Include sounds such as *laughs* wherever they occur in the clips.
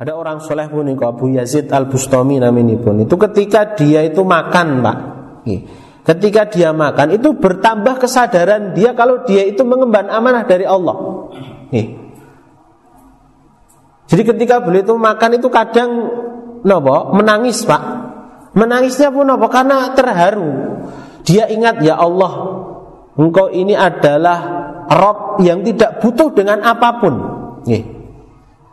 Ada orang soleh pun Abu Yazid Al Bustami namanya pun itu ketika dia itu makan pak, ketika dia makan itu bertambah kesadaran dia kalau dia itu mengemban amanah dari Allah. Jadi ketika beliau itu makan itu kadang nopo menangis pak, menangisnya pun nopo karena terharu. Dia ingat ya Allah, engkau ini adalah Rob yang tidak butuh dengan apa pun.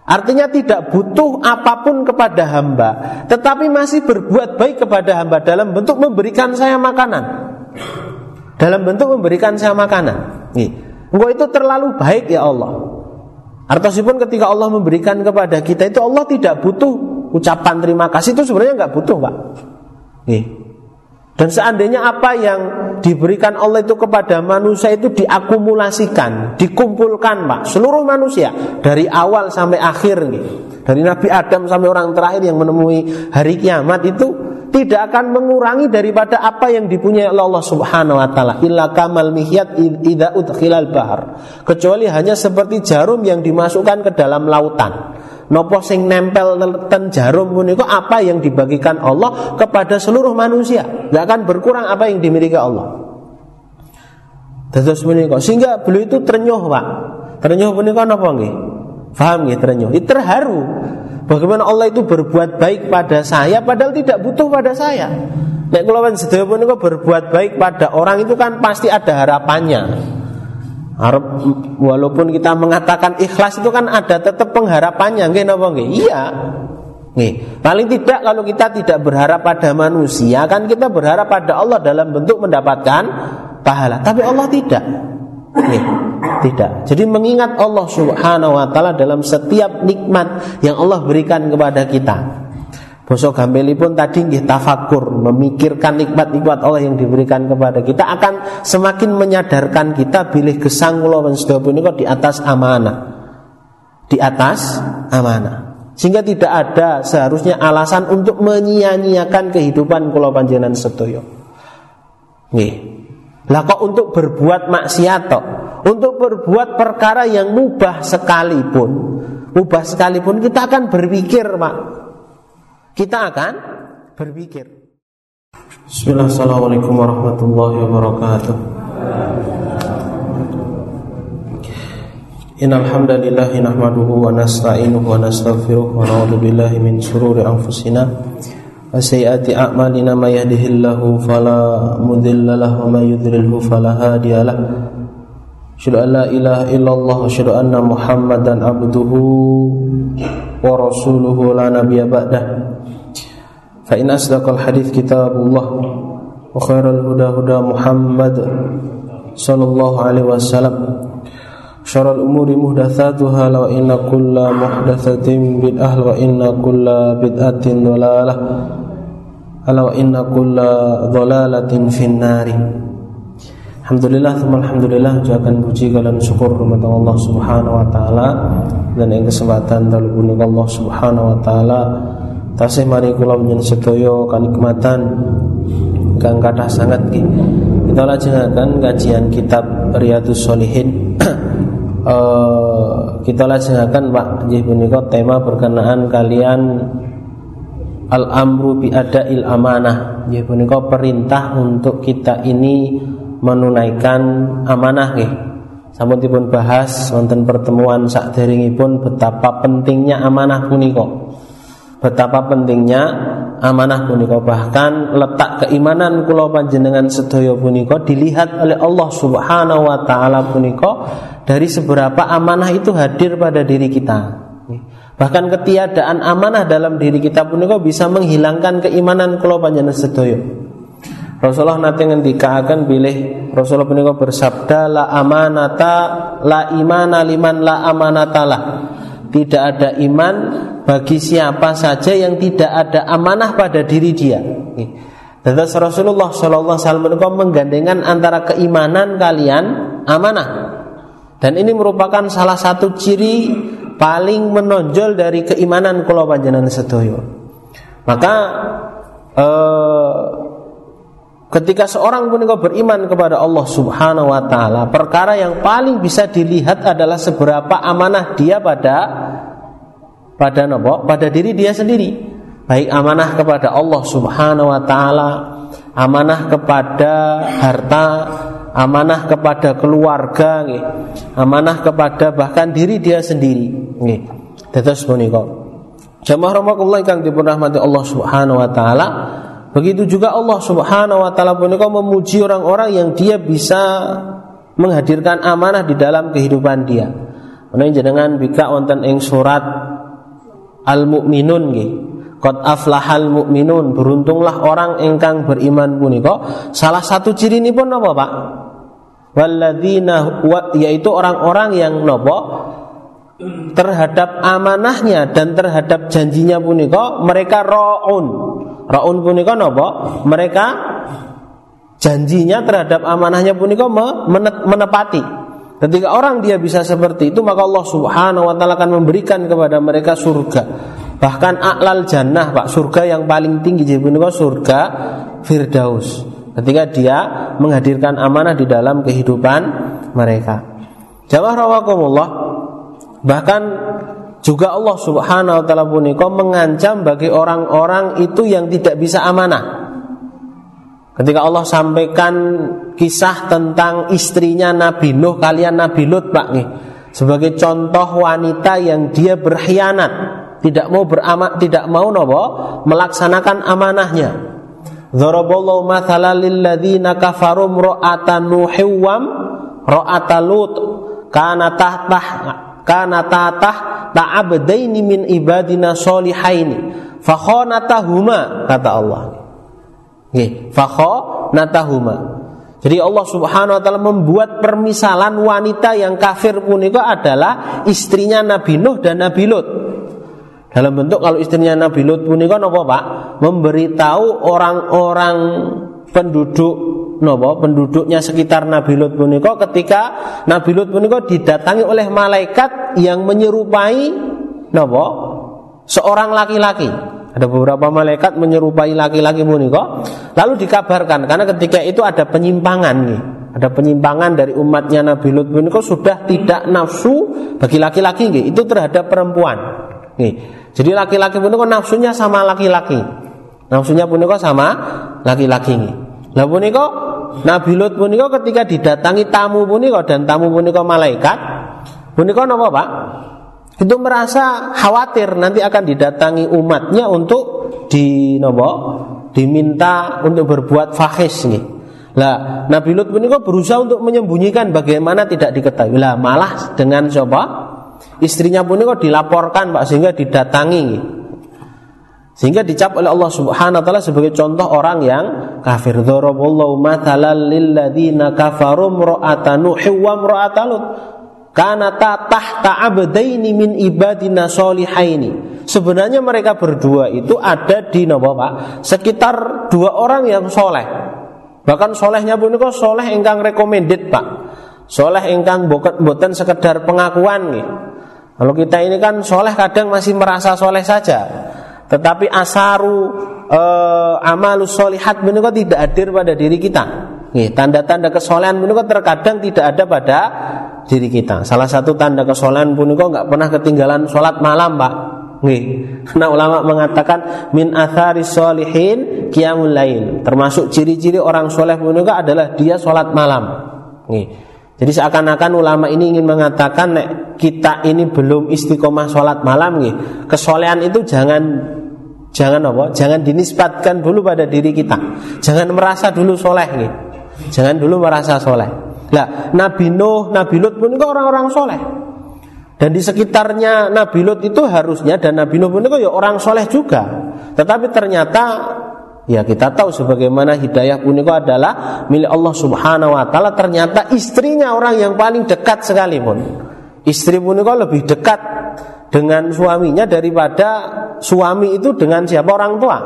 Artinya tidak butuh apa pun kepada hamba Tetapi masih berbuat baik kepada hamba Dalam bentuk memberikan saya makanan Dalam bentuk memberikan saya makanan Nih. Engkau itu terlalu baik ya Allah Artinya ketika Allah memberikan kepada kita itu Allah tidak butuh ucapan terima kasih itu sebenarnya nggak butuh pak. Nih. Dan seandainya apa yang diberikan Allah itu kepada manusia itu diakumulasikan, dikumpulkan Pak, seluruh manusia dari awal sampai akhir nih. Dari Nabi Adam sampai orang terakhir yang menemui hari kiamat itu tidak akan mengurangi daripada apa yang dipunyai oleh Allah Subhanahu wa taala illa kamal mihyat idza udkhilal bahar kecuali hanya seperti jarum yang dimasukkan ke dalam lautan Nopo sing nempel ten jarum punika apa yang dibagikan Allah kepada seluruh manusia. Tidak akan berkurang apa yang dimiliki Allah. Terus menika sehingga beliau itu ternyuh, Pak. Ternyuh punika napa nggih? Paham nggih ternyuh? Itu terharu. Bagaimana Allah itu berbuat baik pada saya padahal tidak butuh pada saya. Nek kula sedaya punika berbuat baik pada orang itu kan pasti ada harapannya. Harap walaupun kita mengatakan ikhlas itu kan ada tetap pengharapannya, nggih napa nggih? Iya. Nih, paling tidak kalau kita tidak berharap pada manusia kan kita berharap pada Allah dalam bentuk mendapatkan pahala. Tapi Allah tidak. Nih, tidak. Jadi mengingat Allah Subhanahu wa taala dalam setiap nikmat yang Allah berikan kepada kita. Bosok pun tadi nggih tafakur, memikirkan nikmat-nikmat Allah yang diberikan kepada kita akan semakin menyadarkan kita bilih gesang kula kok di atas amanah. Di atas amanah. Sehingga tidak ada seharusnya alasan untuk menyia-nyiakan kehidupan kula panjenengan sedaya. Nggih. Lah kok untuk berbuat maksiat? Untuk berbuat perkara yang mubah sekalipun, mubah sekalipun kita akan berpikir, Pak kita akan berpikir. Bismillahirrahmanirrahim warahmatullahi wabarakatuh. Nahmaduhu wa nasta'inuhu wa nastaghfiruh wa na'udzu billahi min shururi anfusina wa sayyiati a'malina may yahdihillahu fala mudilla lahu wa may yudlilhu fala hadiya lahu. An la ilaha illallah wa anna Muhammadan abduhu wa فإن أصدق الحديث كتاب الله وخير الهدى هدى محمد صلى الله عليه وسلم شر الأمور محدثاتها وإن كل محدثة بدعة وإن كل بدعة ضلالة ألا وإن كل ضلالة في النار Alhamdulillah, Alhamdulillah Ucapkan puji kalian syukur kepada Allah subhanahu wa ta'ala Dan yang kesempatan Dalam Allah subhanahu wa ta'ala tasih mari kula menyen sedaya kanikmatan kang kathah sangat ki. Kita lajengaken kajian kitab Riyadhus Shalihin uh, *clears throat* kita lajengaken Pak nggih punika tema berkenaan kalian al-amru bi adail amanah. Nggih punika perintah untuk kita ini menunaikan amanah nggih. Sampun dipun bahas wonten pertemuan sakderengipun betapa pentingnya amanah punika betapa pentingnya amanah punika bahkan letak keimanan kula panjenengan sedaya punika dilihat oleh Allah Subhanahu wa taala punika dari seberapa amanah itu hadir pada diri kita. Bahkan ketiadaan amanah dalam diri kita punika bisa menghilangkan keimanan kula panjenengan sedaya. Rasulullah nanti ngendikaken bilih Rasulullah punika bersabda la amanata la imana liman la amanatalah. Tidak ada iman bagi siapa saja yang tidak ada amanah pada diri dia. Dan Rasulullah Shallallahu Alaihi Wasallam menggandengkan antara keimanan kalian amanah. Dan ini merupakan salah satu ciri paling menonjol dari keimanan kula panjenengan sedoyo. Maka eh, ketika seorang pun beriman kepada Allah Subhanahu wa taala, perkara yang paling bisa dilihat adalah seberapa amanah dia pada pada nopo? Pada diri dia sendiri. Baik amanah kepada Allah Subhanahu wa taala amanah kepada harta amanah kepada keluarga nggih. Amanah kepada bahkan diri dia sendiri nggih. Dados punika. Jamaah rahimakumullah ingkang dipun Allah Subhanahu wa taala begitu juga Allah Subhanahu wa taala punika memuji orang-orang yang dia bisa menghadirkan amanah di dalam kehidupan dia. Menawi jenengan bika wonten ing surat Al-Mu'minun nggih? Qad aflahal mu'minun beruntunglah orang engkang beriman punika. Salah satu ciri ini pun apa Pak? Walladzina yaitu orang-orang yang nopo terhadap amanahnya dan terhadap janjinya punika mereka raun. Raun punika nopo? Mereka janjinya terhadap amanahnya punika menepati. Ketika orang dia bisa seperti itu maka Allah Subhanahu wa taala akan memberikan kepada mereka surga. Bahkan aklal jannah, Pak, surga yang paling tinggi jadi punika surga Firdaus. Ketika dia menghadirkan amanah di dalam kehidupan mereka. Jamaah rawakumullah bahkan juga Allah Subhanahu wa taala punika mengancam bagi orang-orang itu yang tidak bisa amanah. Ketika Allah sampaikan kisah tentang istrinya Nabi Nuh kalian Nabi Lut Pak nih sebagai contoh wanita yang dia berkhianat, tidak mau beramat, tidak mau nopo melaksanakan amanahnya. Dzaraballahu mathalan lil ladzina kafaru ra'ata nuhiwam lut kana tahtah kana tahtah ta'abdaini min ibadina solihaini fakhonatahuma kata Allah. Nggih, natahuma. Jadi Allah Subhanahu wa taala membuat permisalan wanita yang kafir pun itu adalah istrinya Nabi Nuh dan Nabi Lut. Dalam bentuk kalau istrinya Nabi Lut pun itu apa Pak? Memberitahu orang-orang penduduk nopo penduduknya sekitar Nabi Lut puniko ketika Nabi Lut puniko didatangi oleh malaikat yang menyerupai nopo seorang laki-laki ada beberapa malaikat menyerupai laki-laki puniko. Lalu dikabarkan karena ketika itu ada penyimpangan nih. Ada penyimpangan dari umatnya Nabi Lut puniko sudah tidak nafsu bagi laki-laki nih. Itu terhadap perempuan. Nih. Jadi laki-laki puniko nafsunya sama laki-laki. Nafsunya puniko sama laki-laki nih. Lah puniko Nabi Lut puniko ketika didatangi tamu puniko dan tamu puniko malaikat puniko napa Pak? itu merasa khawatir nanti akan didatangi umatnya untuk di nopo diminta untuk berbuat fahis nih. Lah Nabi Lut kok berusaha untuk menyembunyikan bagaimana tidak diketahui. Lah malah dengan coba istrinya pun kok dilaporkan Pak sehingga didatangi. Sehingga dicap oleh Allah Subhanahu wa taala sebagai contoh orang yang kafir. Mathalan kafaru wa tahta abdaini ibadina solihaini. Sebenarnya mereka berdua itu ada di nopo Pak, sekitar dua orang yang soleh. Bahkan solehnya pun itu soleh engkang recommended Pak. Soleh engkang bukan sekedar pengakuan nih. Kalau kita ini kan soleh kadang masih merasa soleh saja. Tetapi asaru eh, amalus solihat menika tidak hadir pada diri kita. Nih, tanda-tanda kesolehan menika terkadang tidak ada pada diri kita. Salah satu tanda kesolehan kok nggak pernah ketinggalan sholat malam, Pak. Nih, *laughs* karena ulama mengatakan min athari solihin qiyamul lail. Termasuk ciri-ciri orang soleh pun adalah dia sholat malam. Nih. Jadi seakan-akan ulama ini ingin mengatakan nek kita ini belum istiqomah sholat malam nih. Kesolehan itu jangan jangan apa? Jangan dinisbatkan dulu pada diri kita. Jangan merasa dulu soleh nih. Jangan dulu merasa soleh. Nah, Nabi Nuh, Nabi Lut pun itu orang-orang soleh. Dan di sekitarnya Nabi Lut itu harusnya dan Nabi Nuh pun itu ya orang soleh juga. Tetapi ternyata ya kita tahu sebagaimana hidayah pun itu adalah milik Allah Subhanahu Wa Taala. Ternyata istrinya orang yang paling dekat sekalipun. Istri pun itu lebih dekat dengan suaminya daripada suami itu dengan siapa orang tua.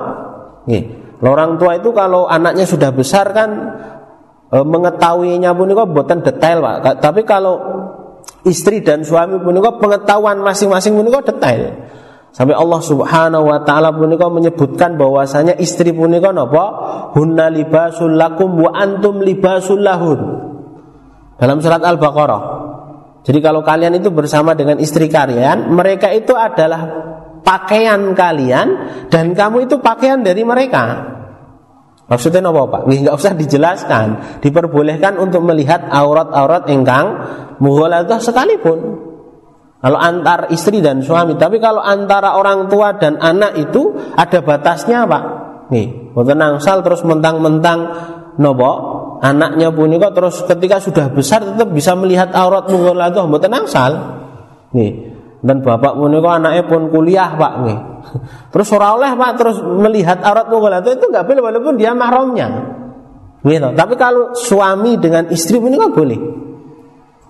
Nih, orang tua itu kalau anaknya sudah besar kan e, mengetahuinya pun itu buatan detail pak tapi kalau istri dan suami pun itu pengetahuan masing-masing pun itu detail sampai Allah Subhanahu wa taala pun itu menyebutkan bahwasanya istri pun itu apa hunna libasul lakum wa antum libasul lahun dalam surat Al-Baqarah jadi kalau kalian itu bersama dengan istri kalian mereka itu adalah pakaian kalian dan kamu itu pakaian dari mereka. Maksudnya apa Pak? Nggak usah dijelaskan. Diperbolehkan untuk melihat aurat-aurat engkang mughaladah sekalipun. Kalau antar istri dan suami, tapi kalau antara orang tua dan anak itu ada batasnya Pak. Nih, boten nangsal terus mentang-mentang nopo anaknya punika terus ketika sudah besar tetap bisa melihat aurat mughaladah boten nangsal. Nih, dan bapak punika anaknya pun kuliah Pak nih. *laughs* Terus ora oleh Pak terus melihat aurat mughaladah itu nggak boleh walaupun dia mahramnya. Gitu. Tapi kalau suami dengan istri punika boleh.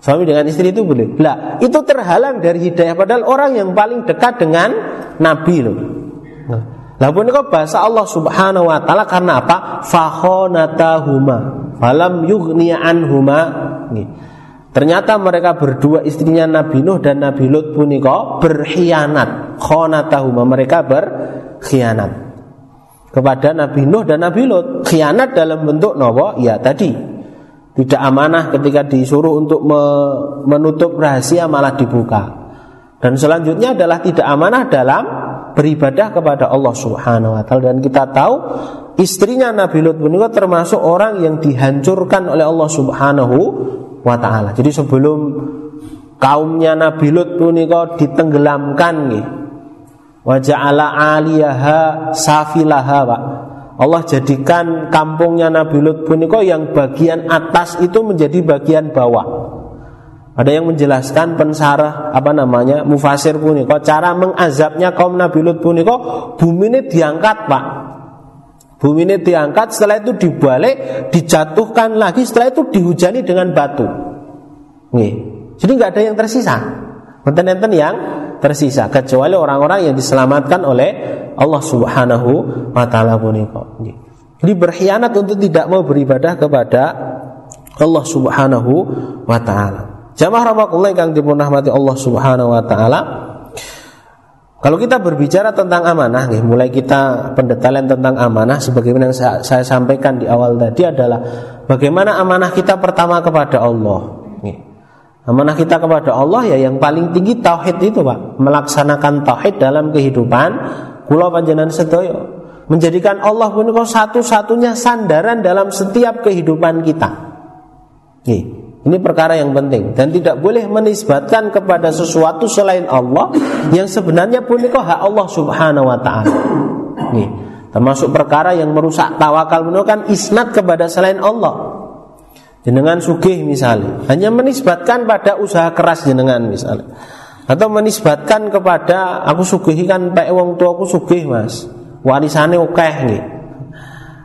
Suami dengan istri itu boleh. Lah, itu terhalang dari hidayah padahal orang yang paling dekat dengan Nabi loh. Lah pun kok bahasa Allah Subhanahu wa taala karena apa? Fakhonatahuma falam yughniya anhuma. Ternyata mereka berdua istrinya Nabi Nuh dan Nabi Lut punika berkhianat. Khonatahuma mereka berkhianat kepada Nabi Nuh dan Nabi Lut. Khianat dalam bentuk nopo? Ya tadi tidak amanah ketika disuruh untuk menutup rahasia malah dibuka. Dan selanjutnya adalah tidak amanah dalam beribadah kepada Allah Subhanahu wa taala dan kita tahu istrinya Nabi Lut menika termasuk orang yang dihancurkan oleh Allah Subhanahu wa taala. Jadi sebelum kaumnya Nabi Lut menika ditenggelamkan nggih. Wa ja'ala 'aliyaha safilaha, Pak. Allah jadikan kampungnya Nabi Lut puniko yang bagian atas itu menjadi bagian bawah. Ada yang menjelaskan pensarah apa namanya mufasir puniko cara mengazabnya kaum Nabi Lut puniko bumi ini diangkat pak. Bumi ini diangkat setelah itu dibalik dijatuhkan lagi setelah itu dihujani dengan batu. Nih. Jadi nggak ada yang tersisa. Enten-enten yang tersisa kecuali orang-orang yang diselamatkan oleh Allah Subhanahu wa taala punika. Jadi berkhianat untuk tidak mau beribadah kepada Allah Subhanahu wa taala. Jamaah rahmatullah yang dirahmati Allah Subhanahu wa taala. Kalau kita berbicara tentang amanah, nih, mulai kita pendetailan tentang amanah, sebagaimana yang saya, saya sampaikan di awal tadi adalah bagaimana amanah kita pertama kepada Allah. Amanah kita kepada Allah ya yang paling tinggi tauhid itu Pak. Melaksanakan tauhid dalam kehidupan Kula panjenengan sedaya Menjadikan Allah pun satu-satunya sandaran dalam setiap kehidupan kita. Ini perkara yang penting. Dan tidak boleh menisbatkan kepada sesuatu selain Allah Yang sebenarnya pun hak Allah subhanahu wa ta'ala. Termasuk perkara yang merusak tawakal kan isnat kepada selain Allah jenengan sugih misalnya. Hanya menisbatkan pada usaha keras jenengan misalnya. Atau menisbatkan kepada aku sugih kan pek wong tua aku sugih mas. Warisane oke nih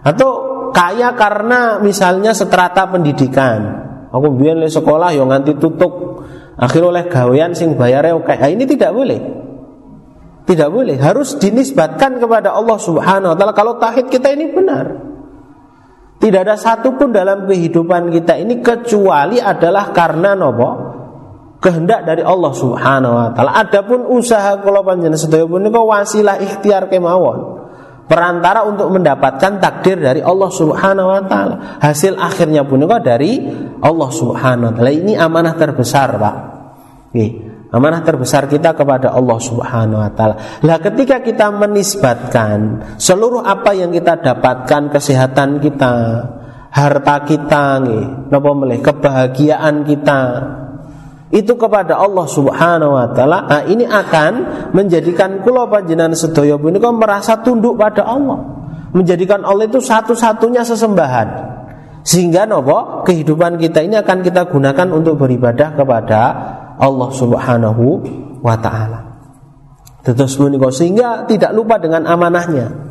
atau kaya karena misalnya seterata pendidikan. Aku biar sekolah yang nganti tutup. Akhir oleh gawean sing bayarnya oke nah, ini tidak boleh. Tidak boleh. Harus dinisbatkan kepada Allah Subhanahu wa taala. Kalau tauhid kita ini benar tidak ada satupun dalam kehidupan kita ini kecuali adalah karena nopo kehendak dari Allah Subhanahu wa taala. Adapun usaha kula panjenengan sedaya punika wasilah ikhtiar kemawon. Perantara untuk mendapatkan takdir dari Allah Subhanahu wa taala. Hasil akhirnya punika dari Allah Subhanahu wa taala. Ini amanah terbesar, Pak. Nih. Amanah terbesar kita kepada Allah Subhanahu wa taala. Lah ketika kita menisbatkan seluruh apa yang kita dapatkan, kesehatan kita, harta kita nih, napa melih kebahagiaan kita itu kepada Allah Subhanahu wa taala, nah ini akan menjadikan kula panjenengan sedaya punika merasa tunduk pada Allah. Menjadikan Allah itu satu-satunya sesembahan. Sehingga nopo kehidupan kita ini akan kita gunakan untuk beribadah kepada Allah Subhanahu wa taala. Terus sehingga tidak lupa dengan amanahnya.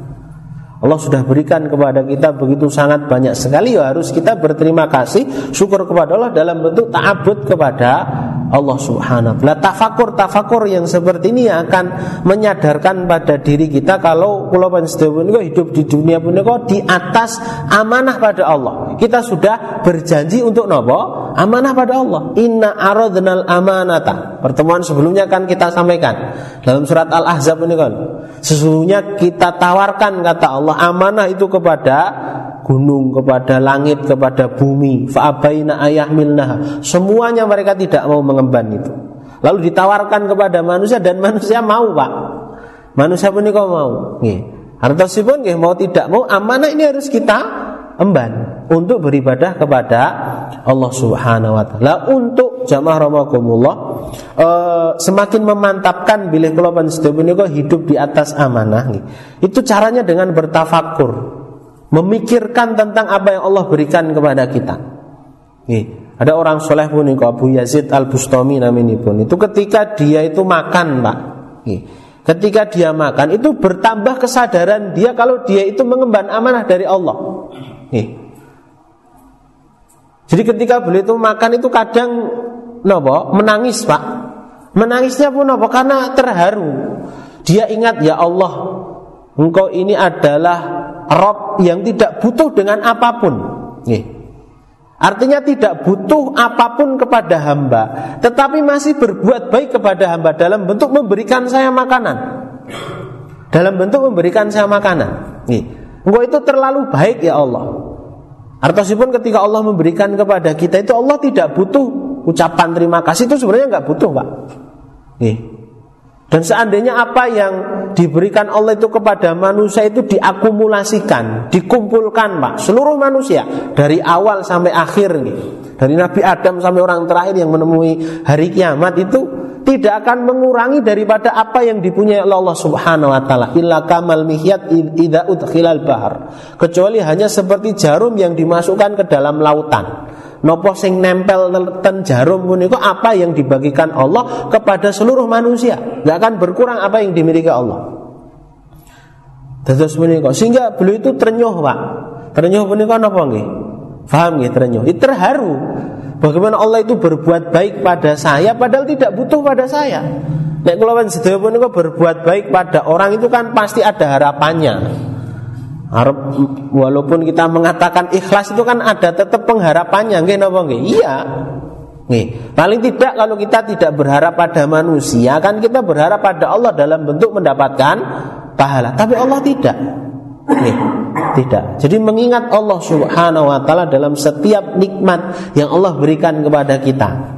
Allah sudah berikan kepada kita begitu sangat banyak sekali ya harus kita berterima kasih syukur kepada Allah dalam bentuk ta'abud kepada Allah Subhanahu wa tafakur tafakur yang seperti ini akan menyadarkan pada diri kita kalau kula panjenengan hidup di dunia punika di atas amanah pada Allah. Kita sudah berjanji untuk nopo? Amanah pada Allah. Inna aradnal amanata. Pertemuan sebelumnya kan kita sampaikan dalam surat Al-Ahzab ini kan. Sesungguhnya kita tawarkan kata Allah amanah itu kepada gunung, kepada langit, kepada bumi. Fa'abaina ayahmilnaha. Semuanya mereka tidak mau mengemban itu. Lalu ditawarkan kepada manusia dan manusia mau, Pak. Manusia punika mau. Nggih. Artosipun nggih mau tidak mau amanah ini harus kita emban untuk beribadah kepada Allah Subhanahu wa taala. Untuk jamaah rahimakumullah uh, semakin memantapkan bilih kula panjenengan hidup di atas amanah. Itu caranya dengan bertafakur. Memikirkan tentang apa yang Allah berikan kepada kita. Nggih. Ada orang soleh pun Abu Yazid Al Bustami namanya pun itu ketika dia itu makan pak, nggih Ketika dia makan itu bertambah kesadaran dia kalau dia itu mengemban amanah dari Allah. Nih. Jadi ketika beliau itu makan itu kadang nopo menangis pak. Menangisnya pun nopo karena terharu. Dia ingat ya Allah, engkau ini adalah Rob yang tidak butuh dengan apa pun. Nih. Artinya tidak butuh apa pun kepada hamba Tetapi masih berbuat baik kepada hamba Dalam bentuk memberikan saya makanan Dalam bentuk memberikan saya makanan Nih. Engkau itu terlalu baik ya Allah Artosipun ketika Allah memberikan kepada kita itu Allah tidak butuh ucapan terima kasih itu sebenarnya nggak butuh pak Nih. Dan seandainya apa yang diberikan Allah itu kepada manusia itu diakumulasikan, dikumpulkan, Pak. Seluruh manusia dari awal sampai akhir nih. Dari Nabi Adam sampai orang terakhir yang menemui hari kiamat itu tidak akan mengurangi daripada apa yang dipunyai Allah Subhanahu wa taala illa kamal mihyat idza udkhilal bahar kecuali hanya seperti jarum yang dimasukkan ke dalam lautan Nopo sing nempel ten jarum punika apa yang dibagikan Allah kepada seluruh manusia. Gak akan berkurang apa yang dimiliki Allah. Terus punika sehingga beliau itu ternyuh, Pak. Ternyuh punika napa nggih? Paham nggih ternyuh? Itu terharu. Bagaimana Allah itu berbuat baik pada saya padahal tidak butuh pada saya. Nek kula sedaya punika berbuat baik pada orang itu kan pasti ada harapannya. Harap walaupun kita mengatakan ikhlas itu kan ada tetap pengharapannya, nggih napa nggih? Iya. Nih, paling tidak kalau kita tidak berharap pada manusia kan kita berharap pada Allah dalam bentuk mendapatkan pahala. Tapi Allah tidak. Nih, tidak. Jadi mengingat Allah Subhanahu wa taala dalam setiap nikmat yang Allah berikan kepada kita.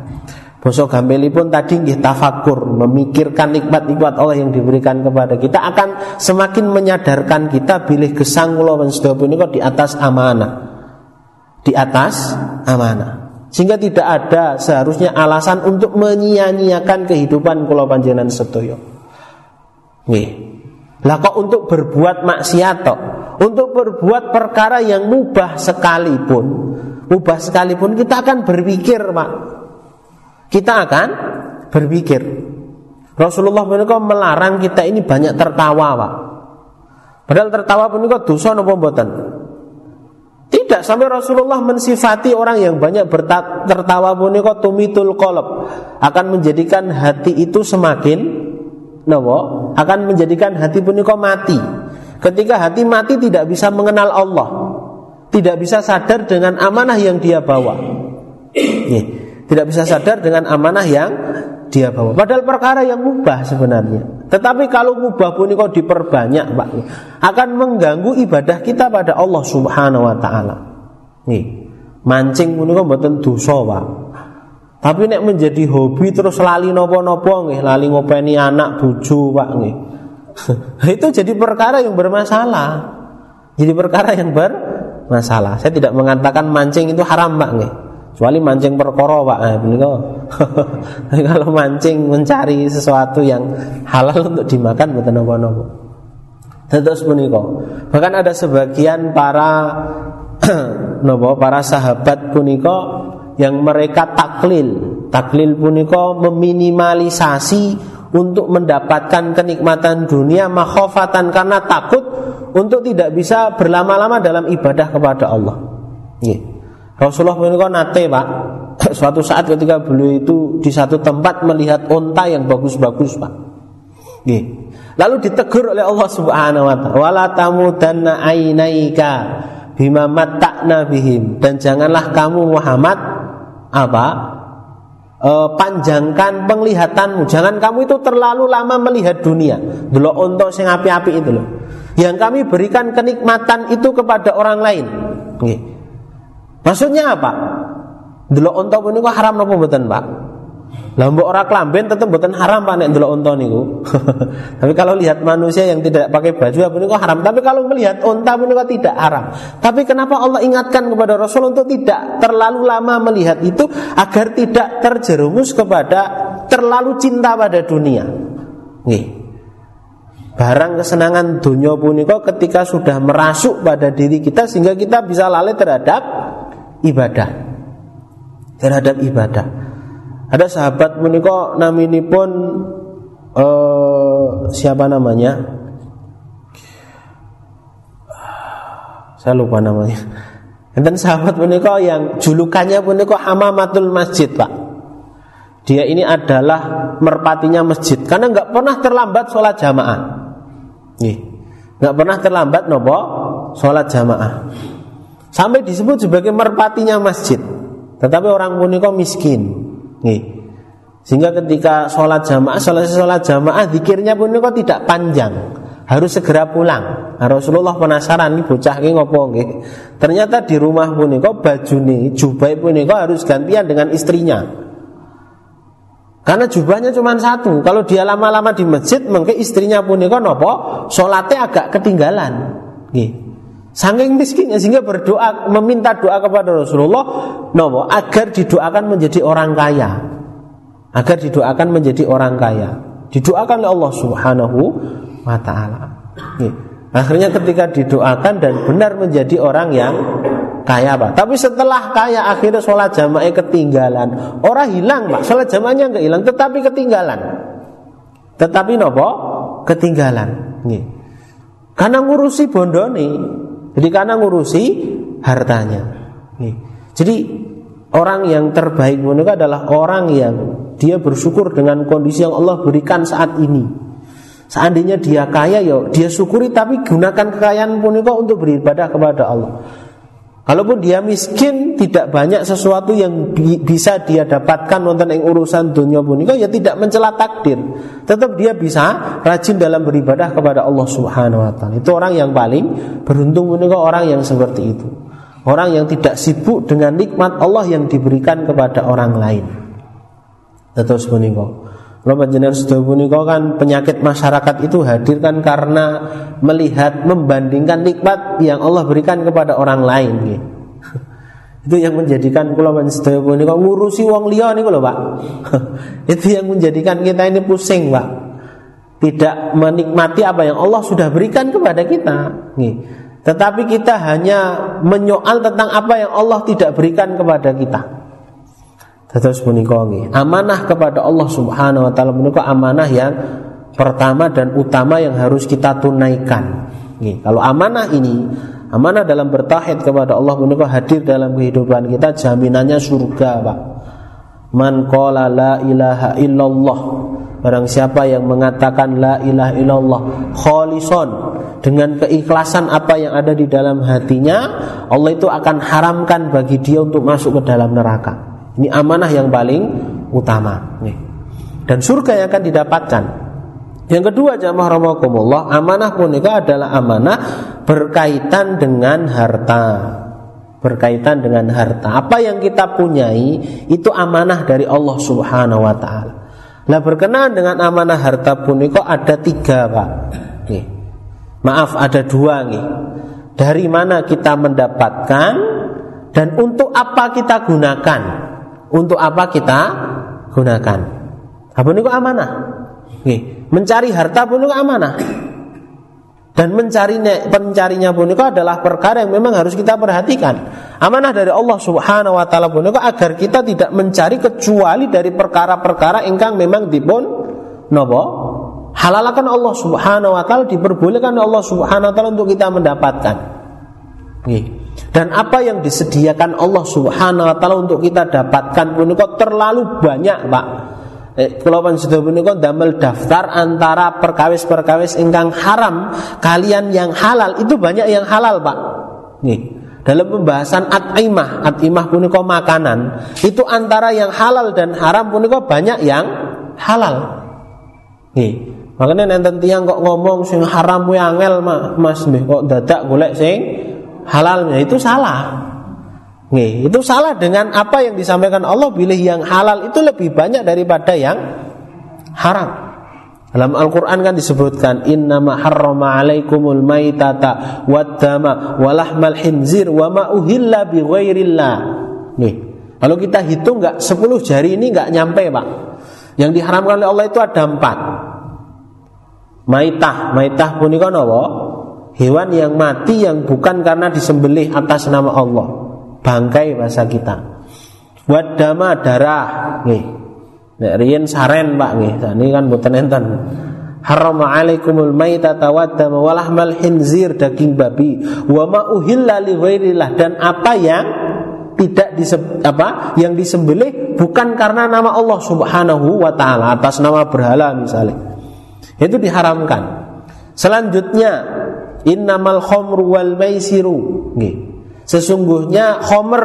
Bosok pun tadi nggih tafakur, memikirkan nikmat-nikmat Allah yang diberikan kepada kita akan semakin menyadarkan kita bilih gesang kula kok di atas amanah. Di atas amanah. Sehingga tidak ada seharusnya alasan untuk menyia-nyiakan kehidupan kula panjenengan sedaya. Nggih. Lah kok untuk berbuat maksiat tok, untuk berbuat perkara yang mubah sekalipun, mubah sekalipun kita akan berpikir, Pak kita akan berpikir. Rasulullah menika melarang kita ini banyak tertawa, Pak. Padahal tertawa pun itu dosa napa mboten? Tidak sampai Rasulullah mensifati orang yang banyak tertawa pun itu tumitul kolab akan menjadikan hati itu semakin nopo akan menjadikan hati pun itu mati. Ketika hati mati tidak bisa mengenal Allah, tidak bisa sadar dengan amanah yang dia bawa. Nih. Tidak bisa sadar dengan amanah yang dia bawa. Padahal perkara yang mubah sebenarnya. Tetapi kalau mubah pun diperbanyak, Pak, akan mengganggu ibadah kita pada Allah Subhanahu wa taala. Nih, mancing pun kok mboten dosa, Pak. Tapi nek menjadi hobi terus lali nopo-nopo nggih, lali ngopeni anak bojo, Pak nggih. *laughs* itu jadi perkara yang bermasalah. Jadi perkara yang bermasalah. Saya tidak mengatakan mancing itu haram, Pak nggih. Kecuali mancing perkara Pak. Eh, *laughs* kalau mancing mencari sesuatu yang halal untuk dimakan betul napa-napa. Terus punika. Bahkan ada sebagian para *clears throat* nopo para sahabat punika yang mereka taklil. Taklil punika meminimalisasi untuk mendapatkan kenikmatan dunia makhofatan karena takut untuk tidak bisa berlama-lama dalam ibadah kepada Allah. Yeah. Rasulullah menikah nate pak *clears throat* Suatu saat ketika beliau itu di satu tempat melihat onta yang bagus-bagus pak Nih. Lalu ditegur oleh Allah subhanahu wa ta'ala Wala tamudanna ainaika bima matta'na bihim Dan janganlah kamu Muhammad Apa? E, panjangkan penglihatanmu Jangan kamu itu terlalu lama melihat dunia Dulu onto sing api-api itu loh Yang kami berikan kenikmatan itu kepada orang lain Nih. Maksudnya apa? Dulu unta kok haram napa mboten, Pak? Lah mbok ora klamben tetep mboten haram Pak nek ndelok unta niku. *laughs* Tapi kalau lihat manusia yang tidak pakai baju apa niku haram. Tapi kalau melihat unta niku tidak haram. Tapi kenapa Allah ingatkan kepada Rasul untuk tidak terlalu lama melihat itu agar tidak terjerumus kepada terlalu cinta pada dunia. Nih. Barang kesenangan dunia punika ketika sudah merasuk pada diri kita sehingga kita bisa lalai terhadap ibadah. Terhadap ibadah. Ada sahabat menika naminipun uh, siapa namanya? Saya lupa namanya. Dan sahabat menika yang julukannya menika Hamamatul Masjid, Pak. Dia ini adalah merpatinya masjid karena nggak pernah terlambat sholat jamaah. Nih, nggak pernah terlambat nopo sholat jamaah. Sampai disebut sebagai merpatinya masjid. Tetapi orang menika miskin. Nih. Sehingga ketika sholat jamaah, sholat sholat jamaah, zikirnya pun kok tidak panjang, harus segera pulang. Nah, Rasulullah penasaran nih bocah ini ngopo nih. Ternyata di rumah pun kok baju nih, jubai pun kok harus gantian dengan istrinya. Karena jubahnya cuma satu. Kalau dia lama-lama di masjid, mungkin istrinya pun kok nopo, sholatnya agak ketinggalan. Nih. Saking miskinnya sehingga berdoa meminta doa kepada Rasulullah nopo agar didoakan menjadi orang kaya. Agar didoakan menjadi orang kaya. Didoakan oleh Allah Subhanahu wa taala. Akhirnya ketika didoakan dan benar menjadi orang yang kaya Pak. Tapi setelah kaya akhirnya sholat jamaah ketinggalan. Orang hilang Pak. Sholat jamaahnya enggak hilang tetapi ketinggalan. Tetapi nopo ketinggalan. Nih. Karena ngurusi bondoni jadi karena ngurusi hartanya. Nih. Jadi orang yang terbaik menurut adalah orang yang dia bersyukur dengan kondisi yang Allah berikan saat ini. Seandainya dia kaya, ya dia syukuri tapi gunakan kekayaan pun untuk beribadah kepada Allah. Kalaupun dia miskin, tidak banyak sesuatu yang bi bisa dia dapatkan nonton yang urusan dunia punika ya tidak mencela takdir. Tetap dia bisa rajin dalam beribadah kepada Allah Subhanahu wa taala. Itu orang yang paling beruntung punika orang yang seperti itu. Orang yang tidak sibuk dengan nikmat Allah yang diberikan kepada orang lain. Terus punika. Kalau panjenengan sudah kan penyakit masyarakat itu hadir kan karena melihat membandingkan nikmat yang Allah berikan kepada orang lain gitu. *laughs* Itu yang menjadikan kula sedaya punika ngurusi wong liya niku lho, Pak. *laughs* itu yang menjadikan kita ini pusing, Pak. Tidak menikmati apa yang Allah sudah berikan kepada kita. Nih. Tetapi kita hanya menyoal tentang apa yang Allah tidak berikan kepada kita. Terus menika amanah kepada Allah Subhanahu wa taala menika amanah yang pertama dan utama yang harus kita tunaikan. Nih, kalau amanah ini amanah dalam bertahid kepada Allah menika hadir dalam kehidupan kita jaminannya surga, Pak. Man qala la ilaha illallah Barang siapa yang mengatakan la ilaha illallah kholison dengan keikhlasan apa yang ada di dalam hatinya, Allah itu akan haramkan bagi dia untuk masuk ke dalam neraka. Ini amanah yang paling utama. Nih. Dan surga yang akan didapatkan. Yang kedua jamaah rahimakumullah, amanah punika adalah amanah berkaitan dengan harta. Berkaitan dengan harta. Apa yang kita punyai itu amanah dari Allah Subhanahu wa taala. Nah berkenaan dengan amanah harta punika ada tiga pak. Nih. Maaf ada dua nih. Dari mana kita mendapatkan dan untuk apa kita gunakan. Untuk apa kita gunakan? Apa niku amanah? Nih, mencari harta pun itu amanah. Dan mencari pencarinya pun itu adalah perkara yang memang harus kita perhatikan. Amanah dari Allah Subhanahu wa taala pun itu agar kita tidak mencari kecuali dari perkara-perkara ingkang memang dipun nopo halalakan Allah Subhanahu wa taala diperbolehkan Allah Subhanahu wa taala untuk kita mendapatkan. Nih. Dan apa yang disediakan Allah Subhanahu wa taala untuk kita dapatkan punika terlalu banyak, Pak. Eh, kalau sudah punika damel daftar antara perkawis-perkawis ingkang haram kalian yang halal itu banyak yang halal, Pak. Nih. Dalam pembahasan at-imah, at-imah punika makanan, itu antara yang halal dan haram punika banyak yang halal. Nih. Makanya nenten tiang kok ngomong sing haram kuwi angel Mas, kok dadak golek sing halalnya itu salah. Nih, itu salah dengan apa yang disampaikan Allah pilih yang halal itu lebih banyak daripada yang haram. Dalam Al-Quran kan disebutkan Innama harrama alaikumul maitata Waddama Walahmal hinzir Wa ma'uhilla bi ghairillah Nih Kalau kita hitung nggak 10 jari ini nggak nyampe pak Yang diharamkan oleh Allah itu ada empat Maitah Maitah pun ini kan apa? Hewan yang mati yang bukan karena disembelih atas nama Allah Bangkai bahasa kita Wadama darah Nih riyen saren Pak nggih. Ini kan boten enten. Haram alaikumul maitata waddama wa lahmal hinzir daging babi wa ma uhilla li dan apa yang tidak diseb, apa yang disembelih bukan karena nama Allah Subhanahu wa taala atas nama berhala misalnya. Itu diharamkan. Selanjutnya innamal khamru wal maisiru nggih. Sesungguhnya khamr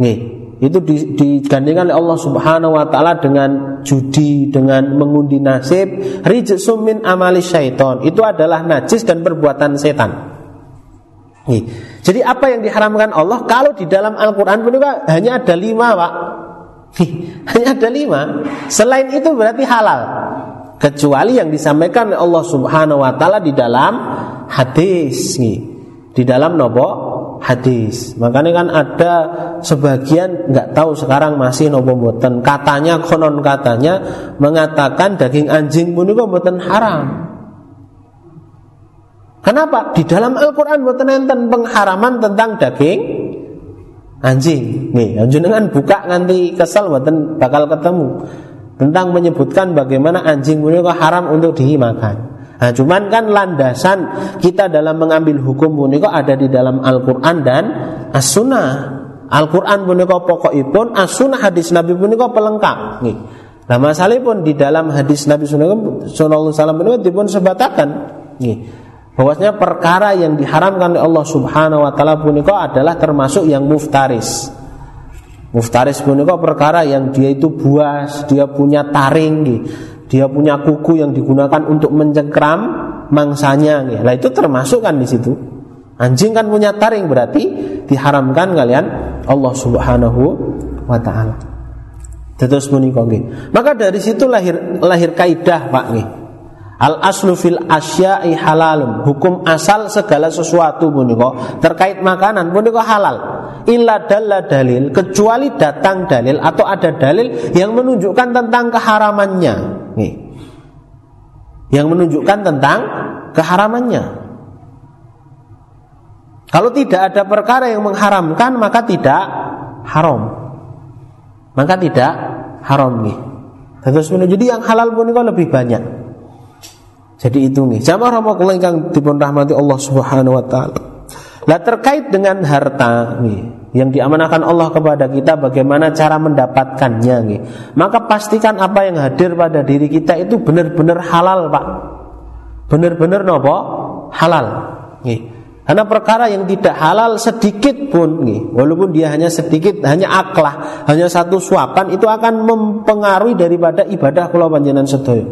nggih itu digandingkan oleh Allah Subhanahu wa taala dengan judi, dengan mengundi nasib, rijsum min amali syaiton. Itu adalah najis dan perbuatan setan. Jadi apa yang diharamkan Allah kalau di dalam Al-Qur'an pun hanya ada lima, Pak. *laughs* hanya ada lima. Selain itu berarti halal. Kecuali yang disampaikan oleh Allah Subhanahu wa taala di dalam hadis. Di dalam nopo hadis. Makanya kan ada sebagian nggak tahu sekarang masih nopo boten. Katanya konon katanya mengatakan daging anjing pun itu boten haram. Kenapa? Di dalam Al-Quran boten enten pengharaman tentang daging anjing. Nih, dengan buka nanti kesel boten bakal ketemu tentang menyebutkan bagaimana anjing pun itu haram untuk dimakan. Nah, cuman kan landasan kita dalam mengambil hukum punika ada di dalam Al-Qur'an dan As-Sunnah. Al-Qur'an punika pokokipun, As-Sunnah hadis Nabi punika pelengkap. Nih. Nah, masalah pun di dalam hadis Nabi sallallahu alaihi wasallam punika dipun sebatakan. Nih. Bahwasanya perkara yang diharamkan oleh Allah Subhanahu wa taala punika adalah termasuk yang muftaris. Muftaris punika perkara yang dia itu buas, dia punya taring dia punya kuku yang digunakan untuk mencengkram mangsanya ya. Lah itu termasuk kan di situ. Anjing kan punya taring berarti diharamkan kalian Allah Subhanahu wa taala. Terus menika Maka dari situ lahir lahir kaidah Pak nggih. Al aslu fil asya'i halalun. Hukum asal segala sesuatu punika terkait makanan punika halal. Illa dalla dalil kecuali datang dalil atau ada dalil yang menunjukkan tentang keharamannya. Nih. Yang menunjukkan tentang keharamannya. Kalau tidak ada perkara yang mengharamkan maka tidak haram. Maka tidak haram nih. Terus jadi yang halal pun lebih banyak. Jadi itu nih. Jamaah rahmatullah yang dipun rahmati Allah Subhanahu wa taala. Lah terkait dengan harta nih, yang diamanahkan Allah kepada kita bagaimana cara mendapatkannya nih. Maka pastikan apa yang hadir pada diri kita itu benar-benar halal, Pak. Benar-benar nopo? Halal. Nih. Karena perkara yang tidak halal sedikit pun nih, walaupun dia hanya sedikit, hanya aklah, hanya satu suapan itu akan mempengaruhi daripada ibadah kula panjenengan sedaya.